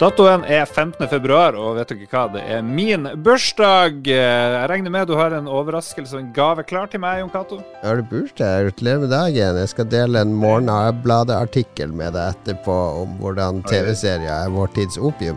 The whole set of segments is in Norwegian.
Datoen er 15. februar, og vet dere hva? Det er min bursdag. Jeg regner med du har en overraskelse og en gave klar til meg, Jon Cato? Har du bursdag? Gratulerer dagen. Jeg skal dele en Morgenbladet-artikkel med deg etterpå om hvordan TV-serier er vår tids opium.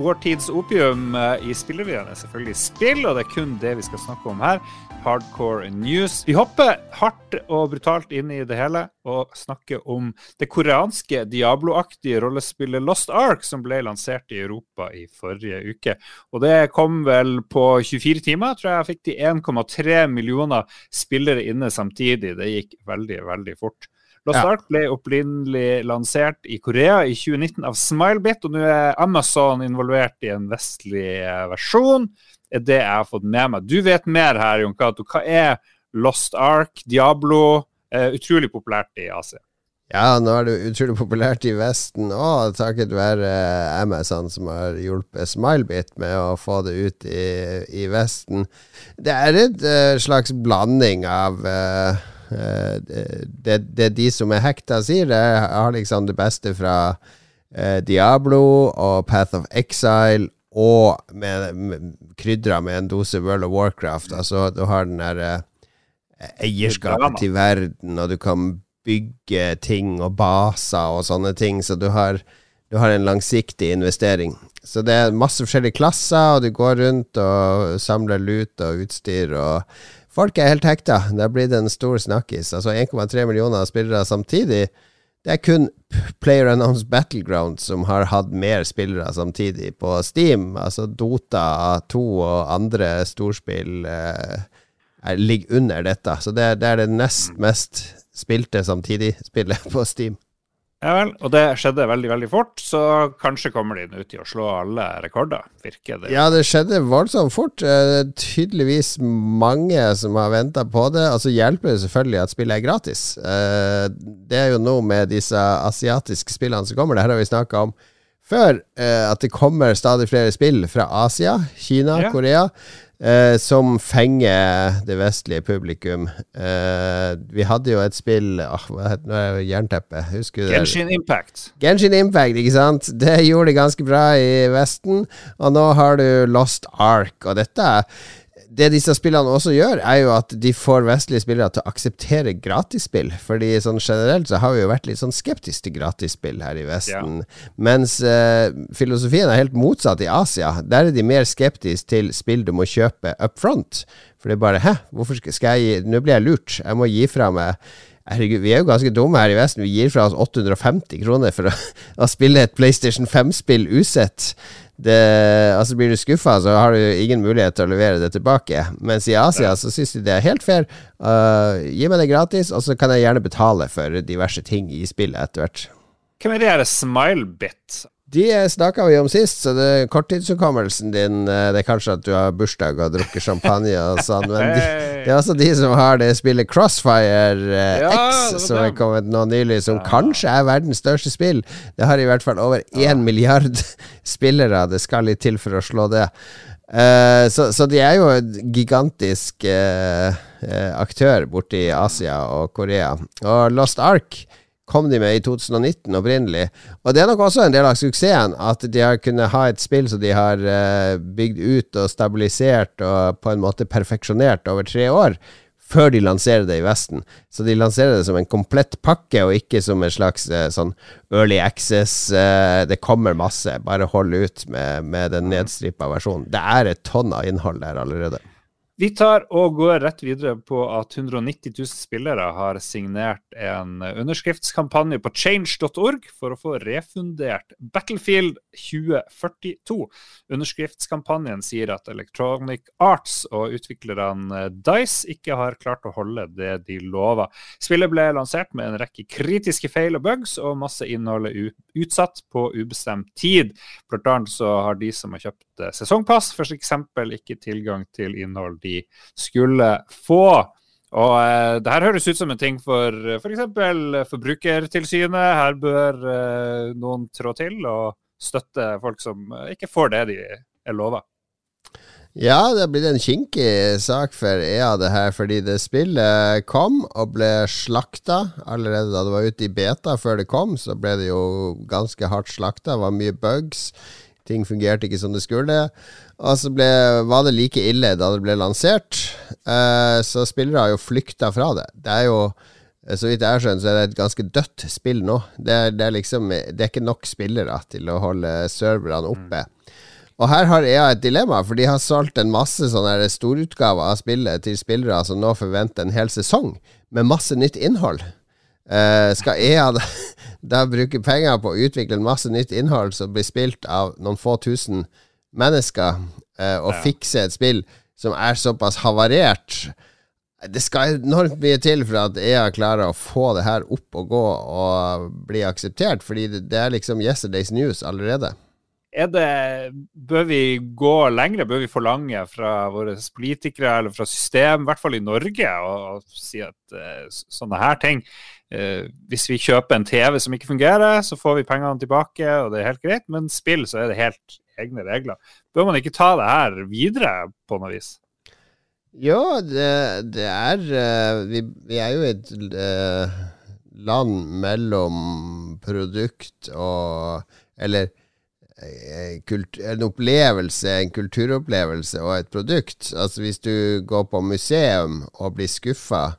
Vår tids opium eh, i Spillrevyen er selvfølgelig spill, og det er kun det vi skal snakke om her. Hardcore news. Vi hopper hardt og brutalt inn i det hele og snakker om det koreanske Diablo-aktige rollespillet Lost Ark, som ble lansert i Europa i forrige uke. Og det kom vel på 24 timer, tror jeg. Fikk de 1,3 millioner spillere inne samtidig. Det gikk veldig, veldig fort. Lost ja. Ark ble opprinnelig lansert i Korea i 2019 av Smilebit, og nå er Amazon involvert i en vestlig versjon. Er det jeg har fått med meg. Du vet mer her, Jon Cato. Hva er Lost Ark, Diablo? Eh, utrolig populært i Asia. Ja, nå er det utrolig populært i Vesten òg, takket være Amazon som har hjulpet Smilebit med å få det ut i, i Vesten. Det er et uh, slags blanding av uh, uh, det, det, de som er hekta, sier, Jeg har liksom det beste fra eh, Diablo og Path of Exile, og med, med, krydra med en dose World of Warcraft. Altså, du har den der eh, eierskapet til verden, og du kan bygge ting og baser og sånne ting, så du har, du har en langsiktig investering. Så det er masse forskjellige klasser, og du går rundt og samler lut og utstyr og Folk er helt hekta. Det har blitt en stor snakkis. Altså 1,3 millioner spillere samtidig. Det er kun Player Announced Battleground som har hatt mer spillere samtidig på Steam. Altså Dota 2 og andre storspill eh, er, ligger under dette. Så det, det er det nest mest spilte samtidig-spillet på Steam. Ja vel, og det skjedde veldig veldig fort, så kanskje kommer de nå til å slå alle rekorder, virker det? Ja, det skjedde voldsomt fort. Det er tydeligvis mange som har venta på det. Altså hjelper det selvfølgelig at spillet er gratis. Uh, det er jo noe med disse asiatiske spillene som kommer, det her har vi snakka om før, eh, at det kommer stadig flere spill fra Asia, Kina, ja. Korea eh, som fenger det vestlige publikum. Eh, vi hadde jo et spill oh, Hva heter det? Jernteppe. Husker du Genshin det? Impact. Genshin Impact, ikke sant? Det gjorde de ganske bra i Vesten. Og nå har du Lost Ark, og dette det disse spillene også gjør, er jo at de får vestlige spillere til å akseptere gratisspill. Fordi sånn generelt så har vi jo vært litt sånn skeptiske til gratisspill her i Vesten. Ja. Mens uh, filosofien er helt motsatt i Asia. Der er de mer skeptiske til spill du må kjøpe up front. For det er bare Hæ, hvorfor skal jeg gi Nå blir jeg lurt. Jeg må gi fra meg Herregud, vi er jo ganske dumme her i Vesten. Vi gir fra oss 850 kroner for å, å spille et PlayStation 5-spill usett det, altså Blir du skuffa, så har du ingen mulighet til å levere det tilbake. Mens i Asia så syns de det er helt fair. Uh, gi meg det gratis, og så kan jeg gjerne betale for diverse ting i spillet etter hvert. Hvem er det her Smilebit? De snakka vi om sist, så det korttidshukommelsen din eh, Det er kanskje at du har bursdag og drukker champagne og sånn, men de, det er også de som har det spillet Crossfire eh, ja, X, som er kommet nå nylig, som ja. kanskje er verdens største spill. Det har i hvert fall over én ja. milliard spillere. Det skal litt til for å slå det. Uh, så, så, de er jo en gigantisk uh, aktør borti Asia og Korea. Og Lost Ark kom de med i 2019 opprinnelig. Og det er nok også en del av suksessen at de har kunnet ha et spill som de har uh, bygd ut og stabilisert og på en måte perfeksjonert over tre år. Før de lanserer det i Vesten. Så de lanserer det som en komplett pakke, og ikke som en slags uh, sånn early access. Uh, det kommer masse, bare hold ut med, med den nedstripa versjonen. Det er et tonn av innhold der allerede. Vi tar og går rett videre på at 190 000 spillere har signert en underskriftskampanje på change.org for å få refundert Battlefield 2042. Underskriftskampanjen sier at Electronic Arts og utviklerne Dice ikke har klart å holde det de lover. Spillet ble lansert med en rekke kritiske feil og bugs, og masse innhold er utsatt på ubestemt tid. Blant annet så har de som har kjøpt sesongpass f.eks. ikke tilgang til innhold de skulle få. Og eh, det her høres ut som en ting for f.eks. For Forbrukertilsynet. Her bør eh, noen trå til og støtte folk som ikke får det de er lova. Ja, det har blitt en kinkig sak for EA, det her. Fordi det spillet kom og ble slakta allerede da det var ute i beta. Før det kom, så ble det jo ganske hardt slakta. Det var mye bugs. Ting fungerte ikke som det skulle. Og så ble, var det like ille da det ble lansert. Uh, så spillere har jo flykta fra det. Det er jo så vidt jeg skjønt, så er det et ganske dødt spill nå. Det er, det er, liksom Det er ikke nok spillere til å holde serverne oppe. Og her har EA et dilemma, for de har solgt en masse sånne storutgaver av spillet til spillere som nå forventer en hel sesong med masse nytt innhold. Uh, skal EA da, da, bruker penger på å utvikle masse nytt innhold som blir spilt av noen få tusen mennesker, eh, og ja. fikse et spill som er såpass havarert? Det skal enormt mye til for at EA klarer å få det her opp og gå og bli akseptert, fordi det, det er liksom yesterday's news allerede det, bør vi gå lengre? Bør vi forlange fra våre politikere eller fra system, i hvert fall i Norge, å si at uh, sånne her ting Hvis vi kjøper en TV som ikke fungerer, så får vi pengene tilbake, og det er helt greit. Men spill, så er det helt egne regler. Bør man ikke ta det her videre på noe vis? Jo, det, det er uh, vi, vi, er jo et land mellom produkt og Eller en opplevelse, en kulturopplevelse og et produkt. Altså Hvis du går på museum og blir skuffa,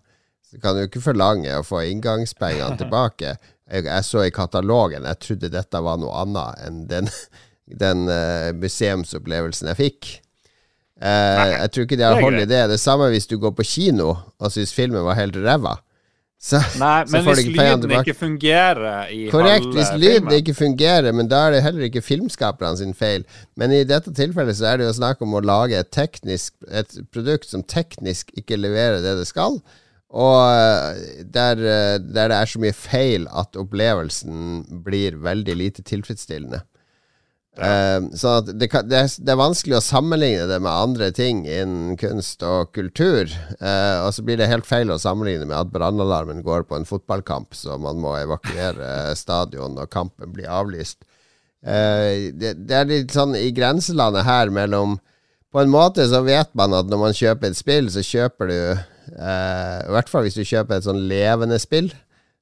så kan jo ikke forlange å få inngangspengene tilbake. Jeg, jeg, så i katalogen, jeg trodde dette var noe annet enn den, den uh, museumsopplevelsen jeg fikk. Uh, jeg tror ikke de har hold i det. Det samme hvis du går på kino og syns filmen var helt ræva. Så, Nei, men hvis lyden ikke fungerer i Korrekt, hvis lyden ikke fungerer, men da er det heller ikke filmskaperne sin feil. Men i dette tilfellet så er det jo snakk om å lage et, teknisk, et produkt som teknisk ikke leverer det det skal, og eh, der, eh, der det er så mye feil at opplevelsen blir veldig lite tilfredsstillende. Uh, så det, kan, det, er, det, er, vanskelig å sammenligne det med andre ting innen kunst og kultur. Uh, og så blir det helt feil å sammenligne med at brannalarmen går på en fotballkamp, så man må evakuere stadion og kampen blir avlyst. Uh, det, det, er litt sånn i grenselandet her mellom På en måte så vet man at når man kjøper et spill, så kjøper du I hvert fall hvis du kjøper et sånn levende spill,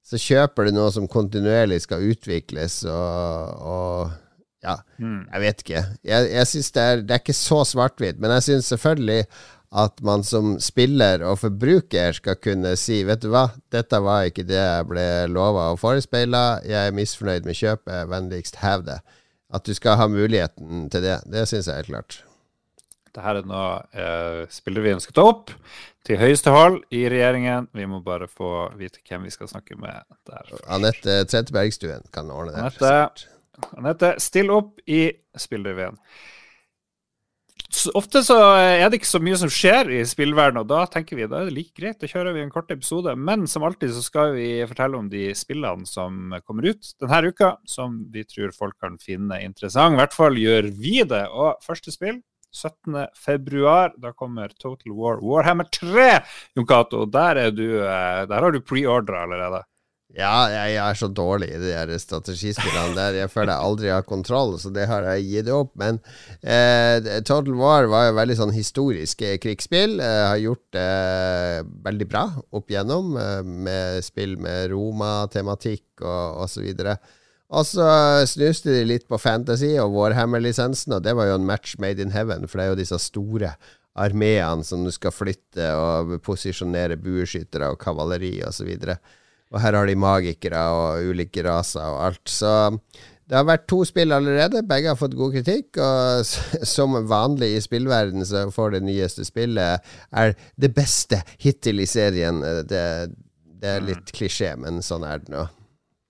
så kjøper du noe som kontinuerlig skal utvikles og, og ja, mm. jeg vet ikke. Jeg, jeg synes det, er, det er ikke så svart-hvitt, men jeg syns selvfølgelig at man som spiller og forbruker skal kunne si Vet du hva, dette var ikke det jeg ble lova og forespeila, jeg er misfornøyd med kjøpet, vennligst hev det. At du skal ha muligheten til det, det syns jeg er klart. Dette er noe eh, ønsker skal ta opp til høyeste hold i regjeringen. Vi må bare få vite hvem vi skal snakke med der. Anette Trettebergstuen kan ordne det. Anette, Anette 'Still opp' i spillrevyen. Ofte så er det ikke så mye som skjer i spillverdenen, og da tenker vi da er det like greit. Da kjører vi en kort episode. Men som alltid så skal vi fortelle om de spillene som kommer ut denne uka, som vi tror folk kan finne interessant. I hvert fall gjør vi det. Og første spill 17.2. Da kommer Total War Warhammer 3, Jon Cato. Der, eh, der har du pre-ordra allerede. Ja, jeg, er så dårlig i de der strategispillene der. Jeg føler jeg aldri har kontroll, så det har jeg gitt opp. Men eh, Total War var jo veldig sånn historisk eh, krigsspill. Eh, har gjort det eh, veldig bra opp igjennom, eh, med spill med Roma-tematikk og osv. Og snuste de litt på Fantasy og Warhammer-lisensen, og det var jo en match made in heaven, for det er jo disse store armeene som du skal flytte og posisjonere bueskyttere og kavaleri osv. Og, så og her har de magikere og ulike raser og alt. Så det har vært to spill allerede. Begge har fått god kritikk. Og som vanlig i spillverden så får det nyeste spillet er det beste hittil i serien. Det, det er litt klisjé, men sånn er det nå.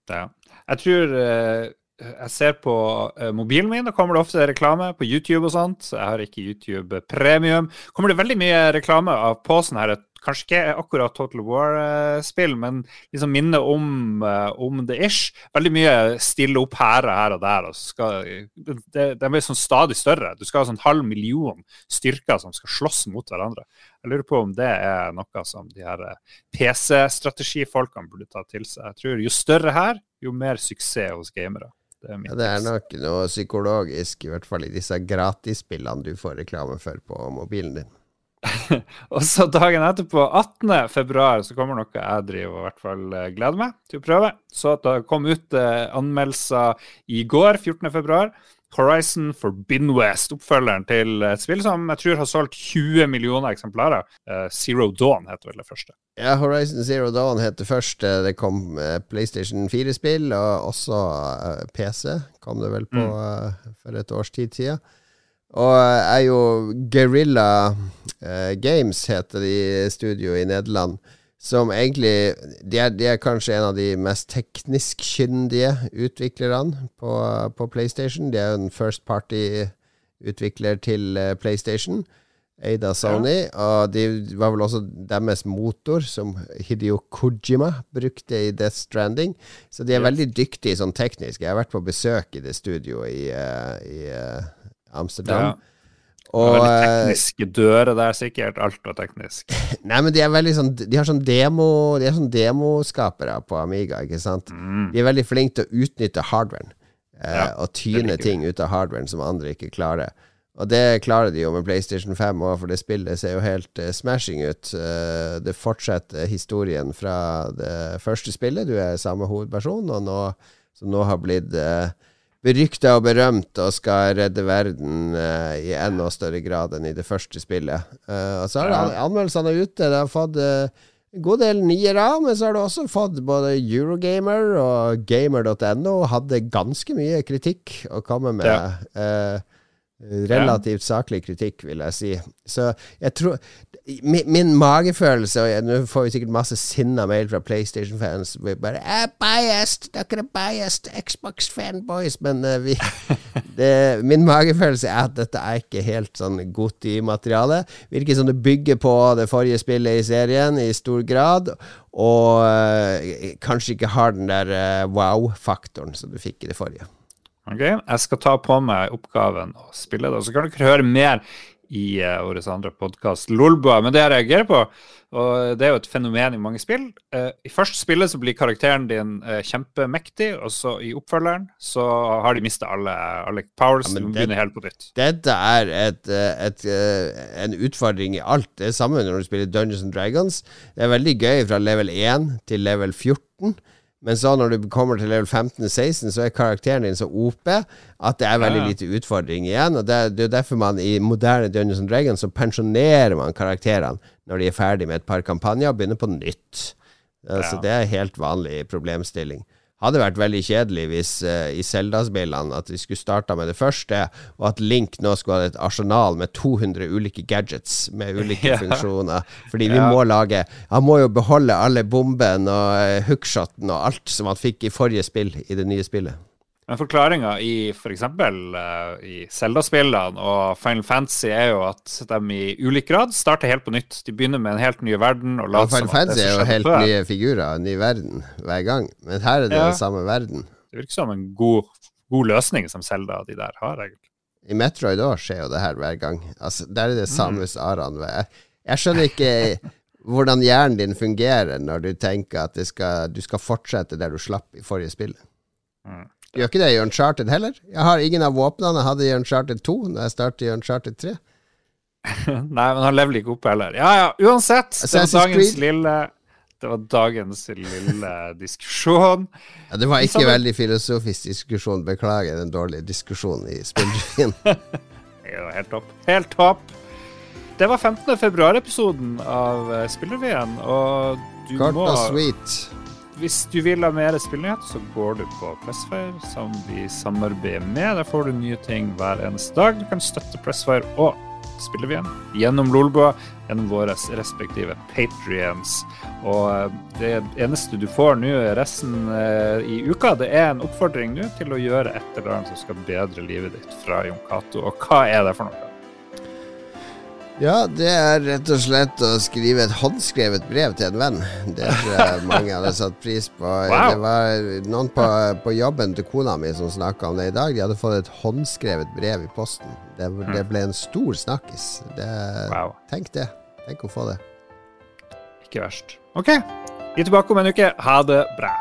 Ja. Jeg tror uh, jeg ser på uh, mobilen min, da kommer det ofte reklame på YouTube og sånt. Jeg har ikke YouTube premium. Kommer det veldig mye reklame av på her kanskje ikke akkurat Total War-spill, men liksom minner om, uh, om the ish. Veldig mye stille opp og her og der. Og skal, det, det blir sånn stadig større. Du skal ha sånn halv million styrker som skal slåss mot hverandre. Jeg lurer på om det er noe som de her eh, PC-strategifolkene burde ta til seg. Jeg tror Jo større her, jo mer suksess hos gamere. Det er, ja, det er nok noe psykologisk, i hvert fall i disse gratisspillene du får reklame for på mobilen din. og så dagen etterpå, 18. februar, så kommer noe jeg driver og i hvert fall eh, gleder meg til å prøve. Så det kom ut eh, anmeldelser i går, 14. februar. Horizon Forbidden West, oppfølgeren til et spill som jeg tror har solgt 20 millioner eksemplarer. Uh, Zero Dawn heter vel det første. Ja, Horizon Zero Dawn het det første. Det kom PlayStation 4-spill, og også PC kom det vel på mm. for et års tid siden. Og er jo Guerrilla eh, Games, heter de studio i Nederland. Som egentlig de er, de er, kanskje en av de mest teknisk kyndige utviklerne på, på PlayStation. De er jo en first party-utvikler til uh, PlayStation, eid av Sony. Ja. Og de var vel også deres motor, som Hidio Kojima brukte i Death Stranding. Så de er ja. veldig dyktige sånn teknisk. Jeg har vært på besøk i det studioet i, uh, i uh, Amsterdam. Ja. Og, veldig eh, tekniske dører der, sikkert. Alt var teknisk. Nei, men de er veldig sånn De har sånn demo De er sånn demoskapere på Amiga, ikke sant? Mm. De er veldig flinke til å utnytte hardwaren. Eh, ja, og tyne ting ut av hardwaren som andre ikke klarer. Og det klarer de jo med PlayStation 5 òg, for det spillet ser jo helt uh, smashing ut. Uh, det fortsetter historien fra det første spillet. Du er samme hovedperson, og nå, som nå har blitt uh, berykta og berømt og skal redde verden uh, i enda større grad enn i det første spillet. Uh, og så er det anmeldelsene ute. Det har fått uh, en god del niere, men så har det også fått både Eurogamer og gamer.no hadde ganske mye kritikk å komme med. Ja. Relativt saklig kritikk, vil jeg si. Så jeg tror Min, min magefølelse Og nå får vi sikkert masse sinna mail fra PlayStation-fans. Vi bare er biased! Dere er biased Xbox-fanboys! Men uh, vi det, Min magefølelse er at dette er ikke helt sånn godt i materiale. Virker som det bygger på det forrige spillet i serien i stor grad. Og uh, kanskje ikke har den der uh, wow-faktoren som du fikk i det forrige. Ok, Jeg skal ta på meg oppgaven og spille det. Og så kan dere høre mer i uh, vår andre podkast, Lolbua. Men det jeg reagerer på, og det er jo et fenomen i mange spill uh, I første spillet så blir karakteren din uh, kjempemektig, og så i oppfølgeren så har de mista alle, alle, powers. Ja, du begynner helt på nytt. Dette er et, et, en utfordring i alt. Det er samme når du spiller Dungeons and Dragons. Det er veldig gøy fra level 1 til level 14. Men så når du kommer til level 15-16, så er karakteren din så OP at det er veldig lite utfordring igjen. Og Det, det er derfor man i moderne Dungeons Dragons så pensjonerer man karakterene når de er ferdig med et par kampanjer, og begynner på nytt. Ja. Så det er helt vanlig problemstilling hadde vært veldig kjedelig hvis uh, i Zelda-spillene at vi skulle starta med det første, og at Link nå skulle ha et arsenal med 200 ulike gadgets med ulike ja. funksjoner. Fordi vi må lage Han må jo beholde alle bombene og uh, hookshoten og alt som han fikk i forrige spill, i det nye spillet. Men forklaringa i f.eks. Uh, i Zelda-spillene og Final Fantasy er jo at de i ulik grad starter helt på nytt. De begynner med en helt ny verden. Og ja, Final Fantasy er jo helt før. nye figurer, en ny verden hver gang. Men her er det ja. den samme verden. Det virker som en god, god løsning som Zelda de der har, egentlig. I Metroid òg skjer jo det her hver gang. Altså, Der er det Samus mm. Aran. Jeg, jeg skjønner ikke hvordan hjernen din fungerer når du tenker at skal, du skal fortsette der du slapp i forrige spill. Mm. Gjør ikke det i Uncharted heller. Jeg har ingen av våpnene jeg hadde i Uncharted 2 når jeg startet i Uncharted 3. Nei, men han lever ikke oppe heller. Ja ja, uansett. Det var dagens lille det var dagens lille diskusjon. Ja, det var ikke veldig filosofisk diskusjon. Beklager den dårlige diskusjonen i spillrevyen. helt topp. Helt topp. Det var 15. februar-episoden av eh, Spillrevyen, og du Kort må og sweet. Hvis du vil ha mer spillnyheter, så går du på Pressfire, som vi samarbeider med. Der får du nye ting hver eneste dag. Du kan støtte Pressfire og Spillrevyen gjennom Lolbua, gjennom våre respektive patrions. Og eh, det eneste du får nå resten eh, i uka, det er en oppfordring nå til å gjøre et eller annet som skal bedre livet ditt fra Jon Cato. Og hva er det for noe? Ja, det er rett og slett å skrive et håndskrevet brev til en venn. Det tror jeg mange hadde satt pris på. Wow. Det var noen på, på, jobben til kona mi som snakka om det i dag. De hadde fått et håndskrevet brev i posten. Det, det ble en stor snakkis. Det, wow. Tenk det. Tenk å få det. Ikke verst. OK. Vi er tilbake om en uke. Ha det bra.